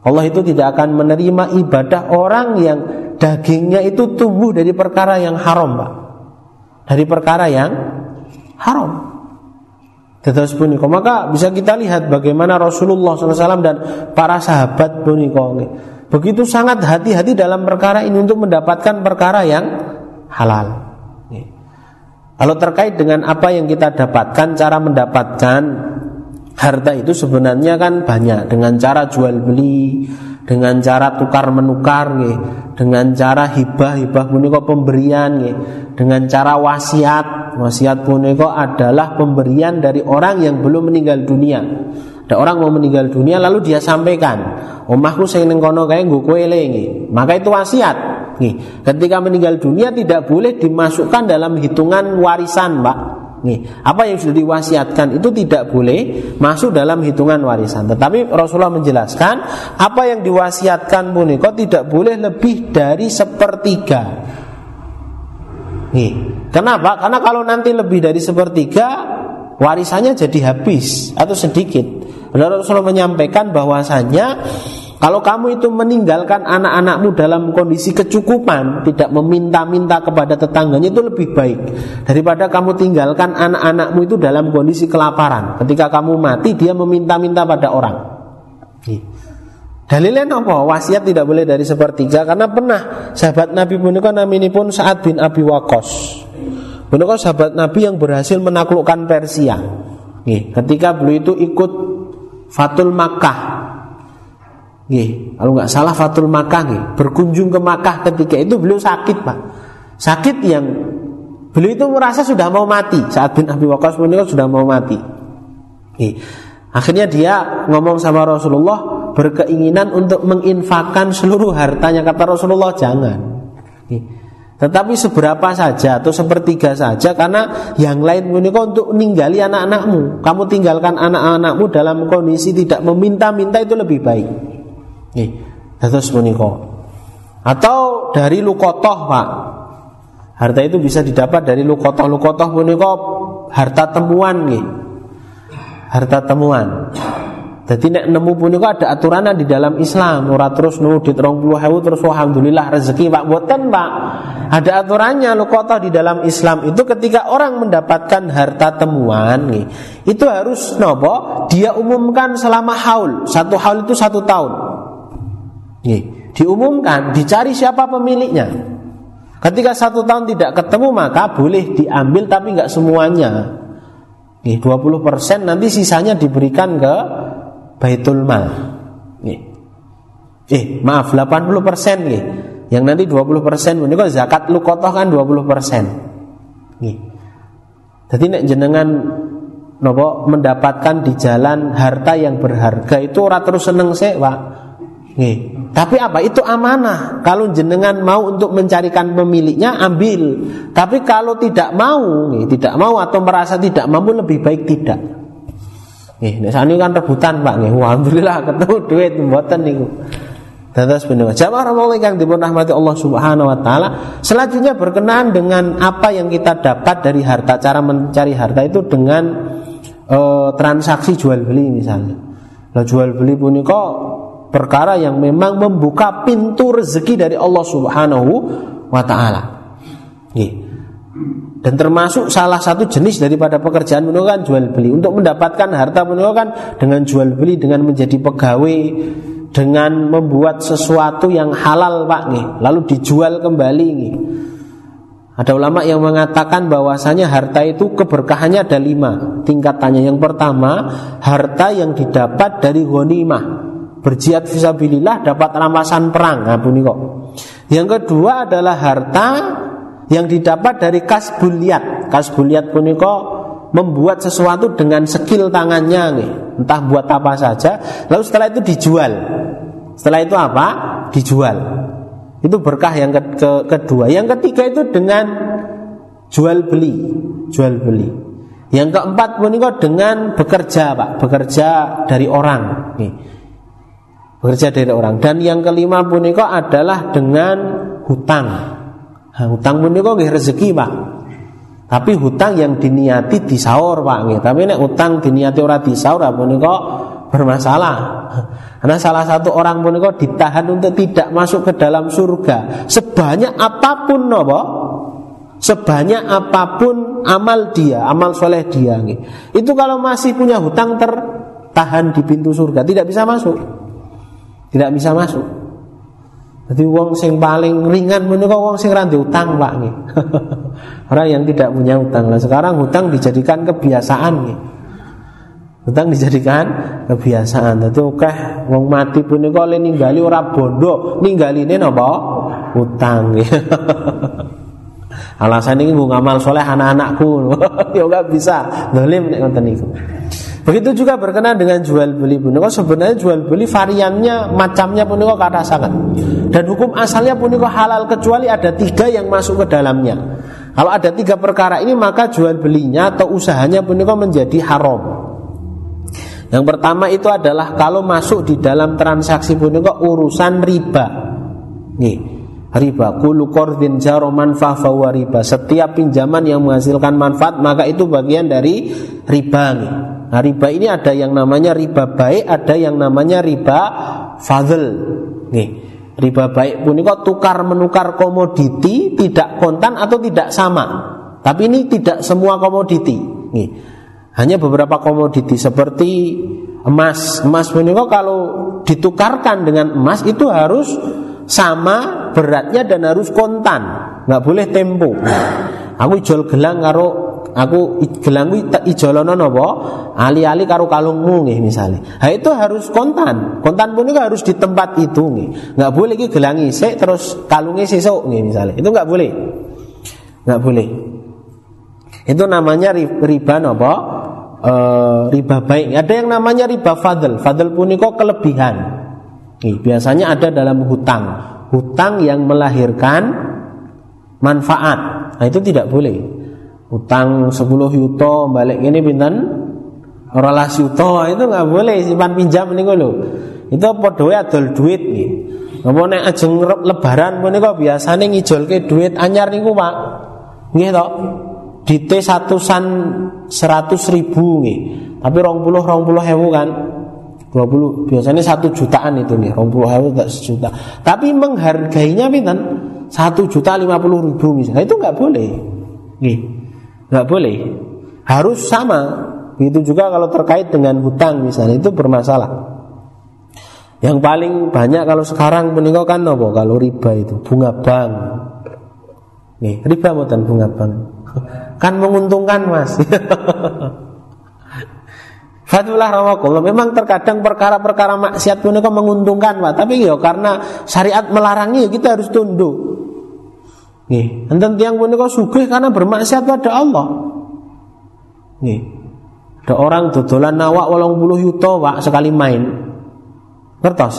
Allah itu tidak akan menerima ibadah orang yang dagingnya itu tumbuh dari perkara yang haram, Pak dari perkara yang haram. Tetes punika maka bisa kita lihat bagaimana Rasulullah SAW dan para sahabat punika begitu sangat hati-hati dalam perkara ini untuk mendapatkan perkara yang halal. Kalau terkait dengan apa yang kita dapatkan, cara mendapatkan harta itu sebenarnya kan banyak dengan cara jual beli, dengan cara tukar menukar nggih, dengan cara hibah hibah punika pemberian nggih, dengan cara wasiat wasiat punika adalah pemberian dari orang yang belum meninggal dunia. Ada orang mau meninggal dunia lalu dia sampaikan, omahku sing ning kono kae nggo kowe Maka itu wasiat. Nih, ketika meninggal dunia tidak boleh dimasukkan dalam hitungan warisan, Pak. Nih, apa yang sudah diwasiatkan itu tidak boleh masuk dalam hitungan warisan. Tetapi Rasulullah menjelaskan apa yang diwasiatkan punika tidak boleh lebih dari sepertiga. Nih, kenapa? Karena kalau nanti lebih dari sepertiga warisannya jadi habis atau sedikit. Rasulullah menyampaikan bahwasanya Kalau kamu itu meninggalkan anak-anakmu dalam kondisi kecukupan, tidak meminta-minta kepada tetangganya itu lebih baik daripada kamu tinggalkan anak-anakmu itu dalam kondisi kelaparan. Ketika kamu mati, dia meminta-minta pada orang. Dalilnya apa? Wasiat tidak boleh dari sepertiga karena pernah sahabat Nabi punika namanya pun saat bin Abi Wakos. Punika sahabat Nabi yang berhasil menaklukkan Persia. ketika beliau itu ikut Fatul Makkah Nggih, kalau nggak salah Fatul Makkah nih, berkunjung ke Makkah ketika itu beliau sakit, Pak. Sakit yang beliau itu merasa sudah mau mati saat bin Abi Waqqas menikah sudah mau mati. Nggih. Akhirnya dia ngomong sama Rasulullah berkeinginan untuk menginfakkan seluruh hartanya kata Rasulullah jangan. Nggih. Tetapi seberapa saja atau sepertiga saja karena yang lain menikah untuk ninggali anak-anakmu. Kamu tinggalkan anak-anakmu dalam kondisi tidak meminta-minta itu lebih baik. Nggih, dados menika. Atau dari lukotoh, Pak. Harta itu bisa didapat dari lukotoh. Lukotoh menika harta temuan nggih. Harta temuan. Jadi nek nemu punika ada aturan di dalam Islam, ora terus nemu di 20.000 terus alhamdulillah rezeki Pak boten Pak. Ada aturannya lukotoh di dalam Islam itu ketika orang mendapatkan harta temuan nih, itu harus nopo dia umumkan selama haul. Satu haul itu satu tahun. Nih, diumumkan, dicari siapa pemiliknya. Ketika satu tahun tidak ketemu maka boleh diambil tapi nggak semuanya. Nih, 20% nanti sisanya diberikan ke Baitul Mal. Nih. Eh, maaf 80% nih. Yang nanti 20% ini kok zakat lukotoh kan 20%. Nih. Jadi nek jenengan nopo mendapatkan di jalan harta yang berharga itu ora terus seneng Pak. Nih. Tapi apa? Itu amanah. Kalau jenengan mau untuk mencarikan pemiliknya, ambil. Tapi kalau tidak mau, nih, tidak mau atau merasa tidak mampu, lebih baik tidak. Nih, sani kan rebutan Pak nih. Alhamdulillah *laughs* ketemu duit mboten niku. Dados bener. Jamaah rahmatullahi kang Allah Subhanahu wa taala. Selanjutnya berkenaan dengan apa yang kita dapat dari harta, cara mencari harta itu dengan uh, transaksi jual beli misalnya. Nah, jual beli punika perkara yang memang membuka pintu rezeki dari Allah Subhanahu wa taala. Dan termasuk salah satu jenis daripada pekerjaan menika kan jual beli. Untuk mendapatkan harta menika kan dengan jual beli, dengan menjadi pegawai, dengan membuat sesuatu yang halal Pak nih, lalu dijual kembali nih. Ada ulama yang mengatakan bahwasanya harta itu keberkahannya ada lima tingkatannya. Yang pertama, harta yang didapat dari ghanimah berjihad visabilillah dapat rampasan perang nah, kok. Yang kedua adalah harta yang didapat dari kasbuliat. Kasbuliat puniko membuat sesuatu dengan skill tangannya nih. Entah buat apa saja, lalu setelah itu dijual. Setelah itu apa? Dijual. Itu berkah yang ke ke kedua. Yang ketiga itu dengan jual beli, jual beli. Yang keempat puniko dengan bekerja, Pak, bekerja dari orang. Nih. Bekerja dari orang. Dan yang kelima puniko adalah dengan hutang. Nah, hutang kok nggih rezeki, Pak. Tapi hutang yang diniati disaur, Pak nggih. Tapi nek hutang diniati ora disaur apa kok bermasalah. Karena salah satu orang kok ditahan untuk tidak masuk ke dalam surga sebanyak apa pun nopo sebanyak apa pun amal dia, amal soleh dia nih. Itu kalau masih punya hutang tertahan di pintu surga tidak bisa masuk. Tidak bisa masuk. Jadi uang sing paling ringan menika uang sing ra utang, Pak nih. *laughs* Orang yang tidak punya utang. Nah, sekarang hutang dijadikan kebiasaan nih. Hutang dijadikan kebiasaan. Jadi oke wong mati punika le ninggali ora bondo, ninggaline napa? Utang nih. *laughs* Alasan ini mau ngamal soleh anak-anakku, *laughs* ya enggak bisa. Dolim nek ngoten niku. Begitu juga berkenaan dengan jual beli punika sebenarnya jual beli variannya macamnya punika kata sangat. Dan hukum asalnya punika halal kecuali ada tiga yang masuk ke dalamnya. Kalau ada tiga perkara ini maka jual belinya atau usahanya punika menjadi haram. Yang pertama itu adalah kalau masuk di dalam transaksi punika urusan riba. Nih, riba kulu qardin jaro riba. Setiap pinjaman yang menghasilkan manfaat maka itu bagian dari riba nih. Nah riba ini ada yang namanya riba baik, ada yang namanya riba fadl. Nih, riba baik punika tukar menukar komoditi tidak kontan atau tidak sama. Tapi ini tidak semua komoditi. Nih, hanya beberapa komoditi seperti emas. Emas punika kalau ditukarkan dengan emas itu harus sama beratnya dan harus kontan, nggak boleh tempo. Aku jual gelang karo aku gelang kuwi tak ijolono napa ali-ali karo kalungmu nggih misale. Ha itu harus kontan. Kontan pun harus di tempat itu nggih. Enggak boleh iki gelangi sik terus kalungnya sesuk nggih misale. Itu enggak boleh. Enggak boleh. Itu namanya riba napa? E, riba baik. Ada yang namanya riba fadl. Fadl punika kelebihan. Nih, biasanya ada dalam hutang. Hutang yang melahirkan manfaat. Nah, itu tidak boleh utang 10 yuto balik ini pinten? Rolas yuto itu nggak boleh simpan pinjam ini lo itu podo adol duit nih ngomong nek ajeng lebaran pun kok biasanya ngijol ke duit anyar niku pak. Nggih to? T satusan seratus ribu nih tapi rong puluh rong puluh hewu kan? Dua puluh biasanya satu jutaan itu nih rong puluh hewu tak sejuta. Tapi menghargainya pinten? Satu juta lima puluh ribu misalnya itu nggak boleh nih nggak boleh harus sama Begitu juga kalau terkait dengan hutang misalnya itu bermasalah. Yang paling banyak kalau sekarang meninggalkan nopo kalau riba itu bunga bank. Nih, riba bukan bunga bank. *laughs* Kan menguntungkan Mas. *laughs* Fatullah rawakullah Memang terkadang perkara-perkara maksiat pun menguntungkan Pak Tapi ya karena syariat melarangnya kita harus tunduk Nih, enten tiang punika sugih karena bermaksiat pada Allah. Nih. Ada orang dodolan nawak puluh yuto Pak sekali main. Ngertos?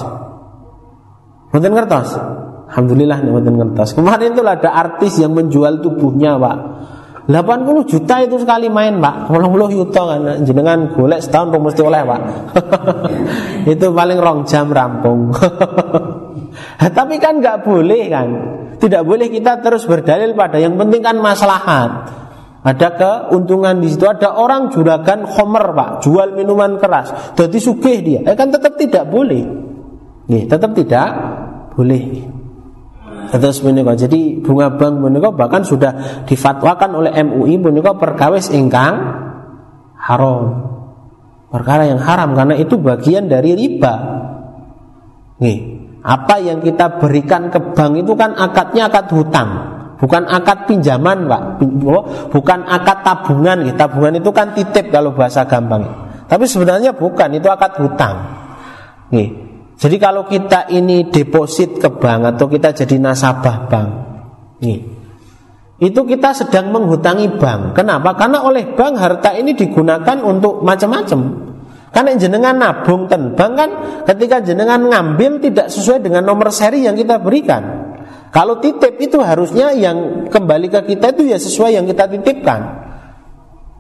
Mboten ngertos? Alhamdulillah mboten ngertos. Kemarin itu ada artis yang menjual tubuhnya, Pak. 80 juta itu sekali main pak 80 yuto kan jenengan golek setahun kok mesti oleh pak *laughs* itu paling rong jam rampung *laughs* tapi kan nggak boleh kan tidak boleh kita terus berdalil pada yang penting kan maslahat. Ada keuntungan di situ. Ada orang juragan homer pak, jual minuman keras. Jadi sugih dia. Eh kan tetap tidak boleh. Nih, tetap tidak boleh. Terus menika jadi bunga bank menika bahkan sudah difatwakan oleh MUI menika perkawis ingkang haram. Perkara yang haram karena itu bagian dari riba. Nih, apa yang kita berikan ke bank itu kan akadnya akad hutang, bukan akad pinjaman, Pak. Bukan akad tabungan. Tabungan itu kan titip kalau bahasa gampang. Tapi sebenarnya bukan, itu akad hutang. Nih. Jadi kalau kita ini deposit ke bank atau kita jadi nasabah bank, nih, itu kita sedang menghutangi bank. Kenapa? Karena oleh bank harta ini digunakan untuk macam-macam. Karena jenengan nabung ten bank kan ketika jenengan ngambil tidak sesuai dengan nomor seri yang kita berikan. Kalau titip itu harusnya yang kembali ke kita itu ya sesuai yang kita titipkan.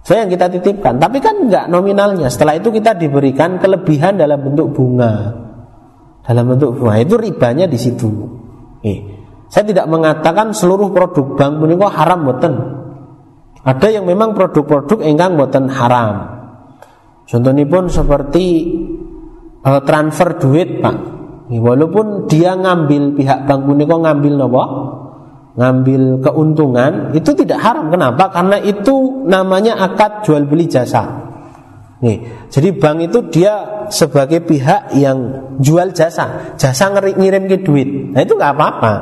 Sesuai yang kita titipkan. Tapi kan enggak nominalnya. Setelah itu kita diberikan kelebihan dalam bentuk bunga. Dalam bentuk bunga itu ribanya di situ. Eh, saya tidak mengatakan seluruh produk bank menika haram boten. Ada yang memang produk-produk enggang boten haram. Contohnya pun seperti uh, transfer duit pak Walaupun dia ngambil pihak bank kok ngambil nopo ngambil keuntungan itu tidak haram. Kenapa? Karena itu namanya akad jual beli jasa. Nih, jadi bank itu dia sebagai pihak yang jual jasa, jasa ngirim ke duit. Nah itu nggak apa-apa.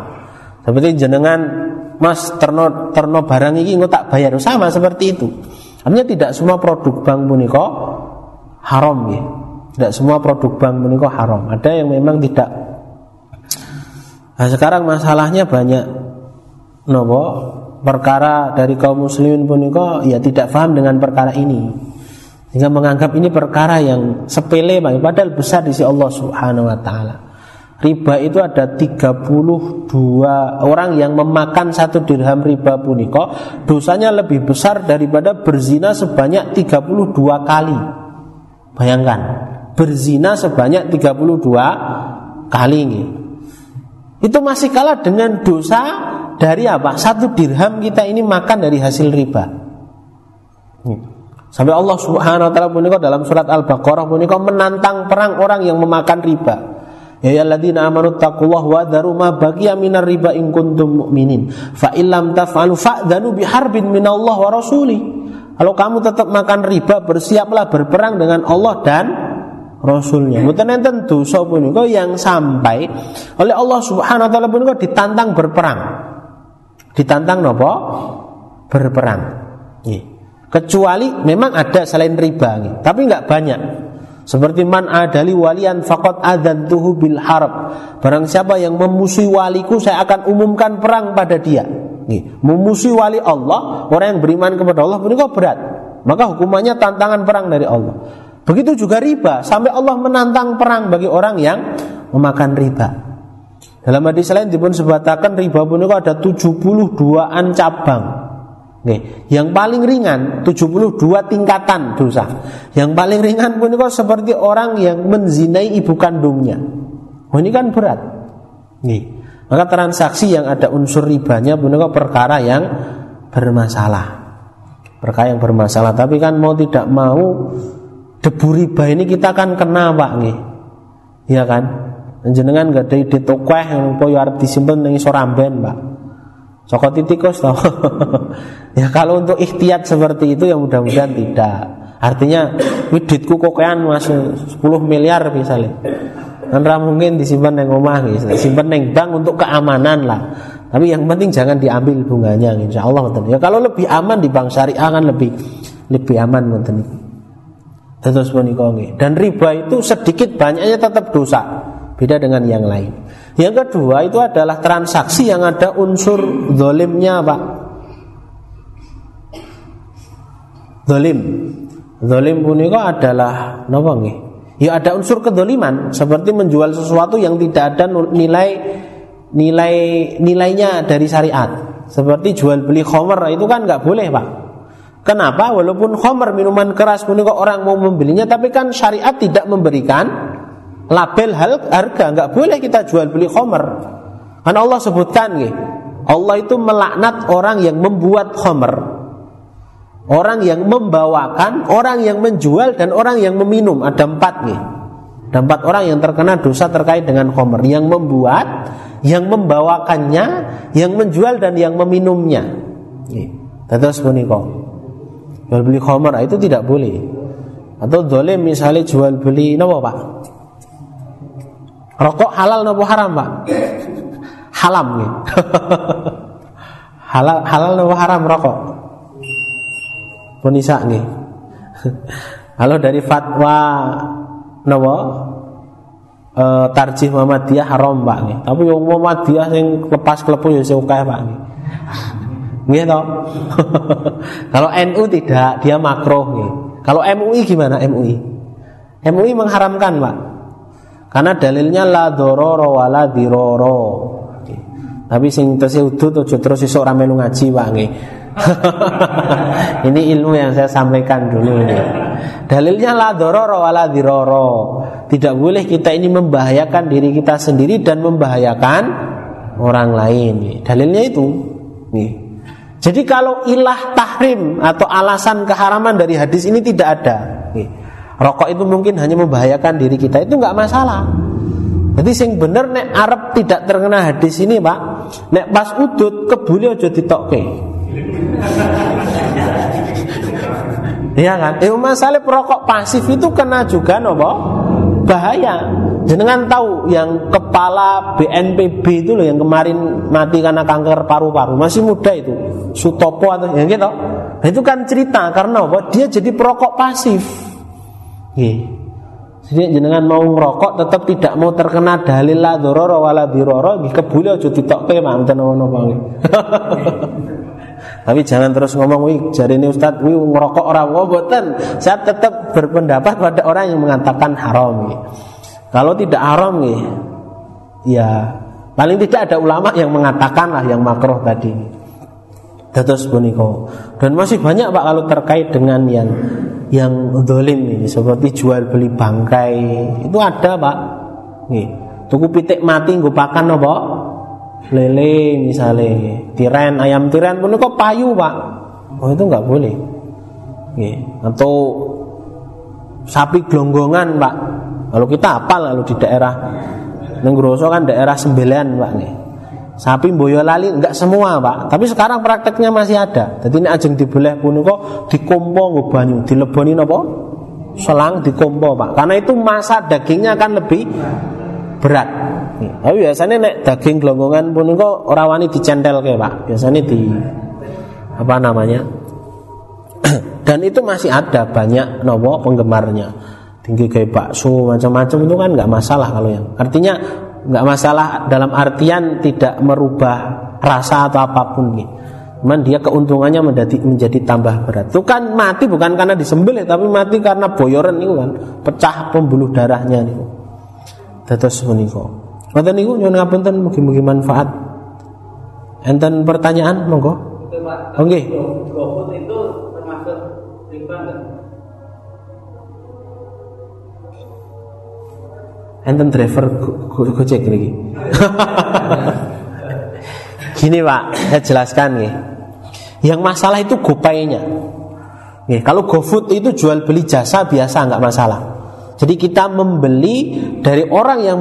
Seperti jenengan Mas terno terno barang ini nggak tak bayar sama seperti itu. Artinya tidak semua produk bank puniko haram ya. Tidak semua produk bank menikah haram. Ada yang memang tidak. Nah, sekarang masalahnya banyak nopo perkara dari kaum muslimin punika ya tidak paham dengan perkara ini. Sehingga menganggap ini perkara yang sepele padahal besar di sisi Allah Subhanahu wa taala. Riba itu ada 32 orang yang memakan satu dirham riba puniko Dosanya lebih besar daripada berzina sebanyak 32 kali Bayangkan berzina sebanyak 32 kali ini. Itu masih kalah dengan dosa dari apa? Satu dirham kita ini makan dari hasil riba. Sampai Allah Subhanahu wa taala punika dalam surat Al-Baqarah punika menantang perang orang yang memakan riba. Ya ayyuhalladzina amanu taqullaha wa dharu ma baqiya minar riba in kuntum mu'minin. Fa illam taf'alu fa'dhanu biharbin minallah wa rasuli. Kalau kamu tetap makan riba, bersiaplah berperang dengan Allah dan Rasulnya. Mboten enten dosa punika yang sampai oleh Allah Subhanahu wa taala punika ditantang berperang. Ditantang napa? Berperang. Kecuali memang ada selain riba, tapi nggak banyak. Seperti man adali walian fakot adan tuhu bil harb. Barang siapa yang memusuhi waliku, saya akan umumkan perang pada dia. Nih, memusuhi wali Allah, orang yang beriman kepada Allah kok berat. Maka hukumannya tantangan perang dari Allah. Begitu juga riba, sampai Allah menantang perang bagi orang yang memakan riba. Dalam hadis lain dipun sebatakan riba pun ada 72an cabang. Nih, yang paling ringan 72 tingkatan dosa. Yang paling ringan pun kok seperti orang yang menzinai ibu kandungnya. Oh, ini kan berat. Nih, maka transaksi yang ada unsur ribanya pun kok perkara yang bermasalah. Perkara yang bermasalah. Tapi kan mau tidak mau debu riba ini kita kan kena pak nih. Iya kan? Jenengan gak ada ide tokweh yang arep disimpen ning soramben, Pak. Sokot tikus toh. *laughs* ya kalau untuk ikhtiat seperti itu ya mudah-mudahan tidak. Artinya widitku kokean masuk 10 miliar misalnya. Kan mungkin disimpan yang rumah gitu. Simpan yang bank untuk keamanan lah. Tapi yang penting jangan diambil bunganya insya Allah Ya kalau lebih aman di bank syariah kan lebih lebih aman Terus Dan riba itu sedikit banyaknya tetap dosa. Beda dengan yang lain. Yang kedua itu adalah transaksi yang ada unsur zolimnya pak Zolim Zolim punika adalah Napa nih? Ya ada unsur kedoliman Seperti menjual sesuatu yang tidak ada nilai Nilai nilainya dari syariat Seperti jual beli khomer Itu kan nggak boleh pak Kenapa? Walaupun khomer minuman keras punika orang mau membelinya Tapi kan syariat tidak memberikan label harga nggak boleh kita jual beli khomer karena Allah sebutkan nih Allah itu melaknat orang yang membuat khomer orang yang membawakan orang yang menjual dan orang yang meminum. Ada empat nih ada empat orang yang terkena dosa terkait dengan khomer yang membuat yang membawakannya yang menjual dan yang meminumnya. Terus kok jual beli khomer itu tidak boleh. Atau dolim misalnya jual beli nopo pak Rokok halal nopo haram, Pak? Halam nih. *laughs* halal halal nopo haram rokok? Punisa nih. Kalau *laughs* dari fatwa nopo e, tarjih Muhammadiyah haram Pak nih. Tapi yang Muhammadiyah yang lepas klepu ya suka Pak nih. Nggih *laughs* toh? Kalau NU tidak, dia makro nih. Kalau MUI gimana MUI? MUI mengharamkan, Pak. Karena dalilnya la dororo wala diroro. Tapi sing tese udut aja terus esuk ora melu ngaji Pak *laughs* ini ilmu yang saya sampaikan dulu ini. Dalilnya la dororo wala diroro. Tidak boleh kita ini membahayakan diri kita sendiri dan membahayakan orang lain. Dalilnya itu. Nih. Jadi kalau ilah tahrim atau alasan keharaman dari hadis ini tidak ada. Nih. Rokok itu mungkin hanya membahayakan diri kita itu nggak masalah. Jadi sing bener nek Arab tidak terkena hadis ini pak, nek pas udut kebuli aja ditokke. *laughs* Iya kan? Eh masalah perokok pasif itu kena juga nopo bahaya. Jenengan tahu yang kepala BNPB itu loh yang kemarin mati karena kanker paru-paru masih muda itu Sutopo atau yang gitu. Nah, itu kan cerita karena apa? Dia jadi perokok pasif. Jadi jenengan mau ngerokok tetap tidak mau terkena dalil la dororo wala diroro nggih kebule aja ditokke manten napa *laughs* Tapi jangan terus ngomong wih ini Ustaz wih ngerokok orang oh. Saya tetap berpendapat pada orang yang mengatakan haram nih. Kalau tidak haram nih, ya paling tidak ada ulama yang mengatakan lah yang makroh tadi. Dados puniko. Dan masih banyak Pak kalau terkait dengan yang yang dolim ini seperti jual beli bangkai itu ada Pak. Nih, tuku pitik mati nggo pakan apa? Lele misalnya, tiren ayam tiren pun kok payu Pak. Oh itu nggak boleh. Nih, atau sapi gelonggongan Pak. Kalau kita apa lalu di daerah Nenggroso kan daerah Sembelian Pak nih. Sapi Boyolali enggak semua Pak, tapi sekarang prakteknya masih ada. Jadi ini ajeng dibelah kok dikompo nggo banyu, dileboni napa? Selang dikompo Pak. Karena itu masa dagingnya akan lebih berat. Tapi biasanya nek daging gelonggongan kok ora wani dicentel ke Pak. Biasanya di apa namanya? *clears throat* Dan itu masih ada banyak nopo penggemarnya. Tinggi kayak bakso macam-macam itu kan nggak masalah kalau yang. Artinya nggak masalah dalam artian tidak merubah rasa atau apa pun nih. Cuman dia keuntungannya menjadi menjadi tambah berat. Itu kan mati bukan karena disembelih tapi mati karena boyoran itu kan pecah pembuluh darahnya nih. Terus menika. Ngoten niku nyuwun ngapunten mugi-mugi manfaat. Enten pertanyaan monggo? Oke. Okay. Enten driver gojek lagi *laughs* gini pak saya jelaskan nih. Yang masalah itu gopaynya. Nih, kalau GoFood itu jual beli jasa biasa nggak masalah. Jadi kita membeli dari orang yang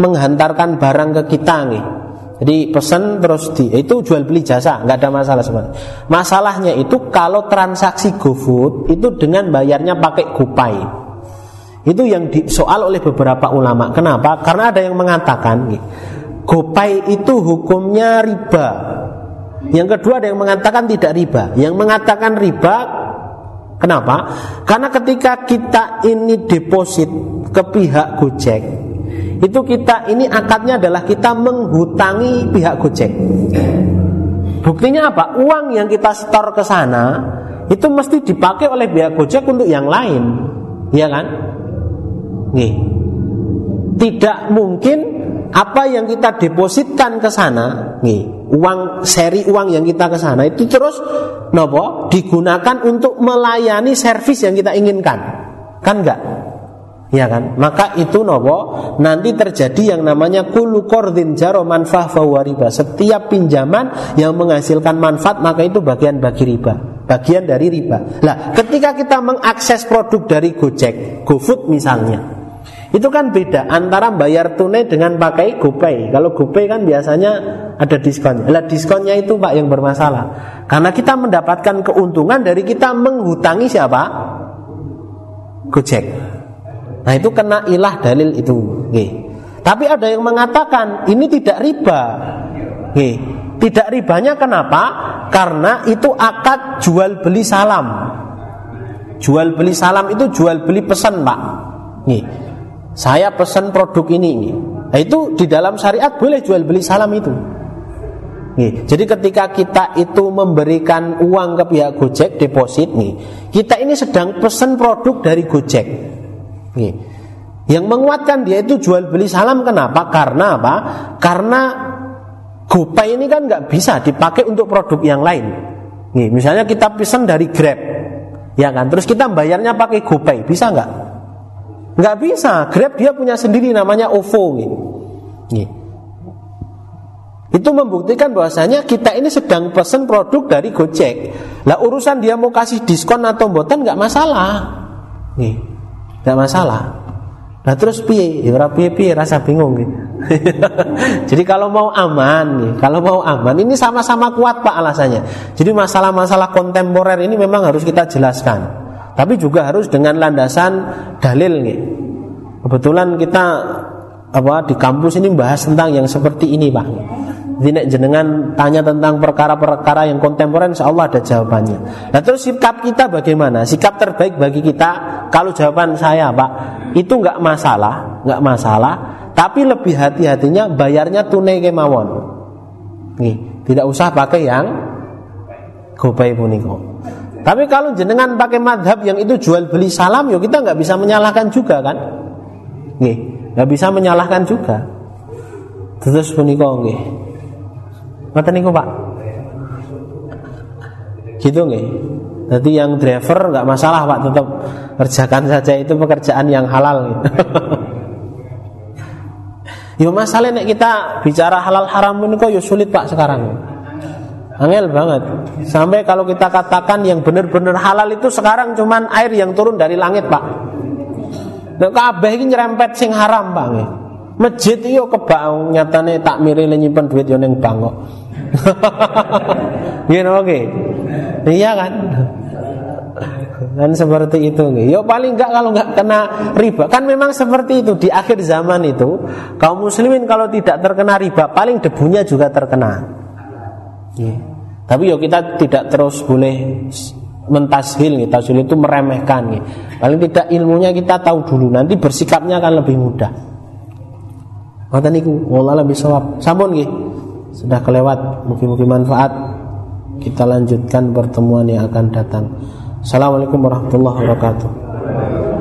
menghantarkan barang ke kita nih. Jadi pesan terus di itu jual beli jasa nggak ada masalah sebenarnya. Masalahnya itu kalau transaksi GoFood itu dengan bayarnya pakai GoPay itu yang disoal oleh beberapa ulama. Kenapa? Karena ada yang mengatakan Gopay itu hukumnya riba. Yang kedua ada yang mengatakan tidak riba. Yang mengatakan riba Kenapa? Karena ketika kita ini deposit ke pihak Gojek, itu kita ini akadnya adalah kita menghutangi pihak Gojek. Buktinya apa? Uang yang kita setor ke sana itu mesti dipakai oleh pihak Gojek untuk yang lain, ya kan? Nih. Tidak mungkin apa yang kita depositkan ke sana, nih, uang seri uang yang kita ke sana itu terus nopo digunakan untuk melayani servis yang kita inginkan. Kan enggak? Ya kan? Maka itu nopo nanti terjadi yang namanya kulu kordin jaro manfaat riba. Setiap pinjaman yang menghasilkan manfaat maka itu bagian bagi riba, bagian dari riba. Lah, ketika kita mengakses produk dari Gojek, GoFood misalnya, itu kan beda antara bayar tunai dengan pakai GoPay. Kalau GoPay kan biasanya ada diskon. Lah diskonnya itu Pak yang bermasalah. Karena kita mendapatkan keuntungan dari kita menghutangi siapa? Gojek. Nah itu kena ilah dalil itu. Oke. Tapi ada yang mengatakan ini tidak riba. Oke. Tidak ribanya kenapa? Karena itu akad jual beli salam. Jual beli salam itu jual beli pesan, Pak. Nih. Saya pesan produk ini. Nah, itu di dalam syariat boleh jual beli salam itu. Nih, jadi ketika kita itu memberikan uang ke pihak Gojek deposit nih, kita ini sedang pesan produk dari Gojek. Nih. Yang menguatkan dia itu jual beli salam kenapa? Karena apa? Karena GoPay ini kan nggak bisa dipakai untuk produk yang lain. Nih, misalnya kita pesan dari Grab, ya kan? Terus kita bayarnya pakai GoPay, bisa nggak? Nggak bisa. Grab dia punya sendiri namanya OVO. Gitu. Itu membuktikan bahwasanya kita ini sedang pesen produk dari Gojek. Lah urusan dia mau kasih diskon atau mboten nggak masalah. Nih, nggak masalah. Nah terus piye? Ya piye-piye rasa bingung gitu. *laughs* Jadi kalau mau aman nih, kalau mau aman ini sama-sama kuat Pak alasannya. Jadi masalah-masalah kontemporer ini memang harus kita jelaskan. Tapi juga harus dengan landasan dalil nih. Kebetulan kita apa di kampus ini bahas tentang yang seperti ini pak. Jadi jenengan tanya tentang perkara-perkara yang kontemporer, insya Allah ada jawabannya. Nah terus sikap kita bagaimana? Sikap terbaik bagi kita, kalau jawaban saya pak, itu nggak masalah, nggak masalah. Tapi lebih hati-hatinya bayarnya tunai kemawon. Nih, tidak usah pakai yang gopay puniko. Tapi kalau jenengan pakai madhab yang itu jual beli salam, yo kita nggak bisa menyalahkan juga kan? Nih, nggak bisa menyalahkan juga. Terus punika nggih. Mata niku Pak. Gitu nggih. Jadi yang driver nggak masalah Pak, tetap kerjakan saja itu pekerjaan yang halal. Gitu. *laughs* yo masalahnya kita bicara halal haram ini kok yo sulit Pak sekarang. Angel banget. Sampai kalau kita katakan yang benar-benar halal itu sekarang cuman air yang turun dari langit, Pak. Nek kabeh ini nyerempet sing haram, Pak. Masjid yo kebak nyatane tak miri nyimpen duit yo ning bank kok. *laughs* Iya oke. Iya kan? Dan seperti itu nih. Yo paling enggak kalau enggak kena riba. Kan memang seperti itu di akhir zaman itu kaum muslimin kalau tidak terkena riba paling debunya juga terkena. Ya. Tapi yo kita tidak terus boleh mentashil nih. Tashil itu meremehkan nih. Paling tidak ilmunya kita tahu dulu nanti bersikapnya akan lebih mudah. Mata niku wallah lebih sawab. Sampun nggih. Sudah kelewat, mungkin-mungkin manfaat. Kita lanjutkan pertemuan yang akan datang. Assalamualaikum warahmatullahi wabarakatuh.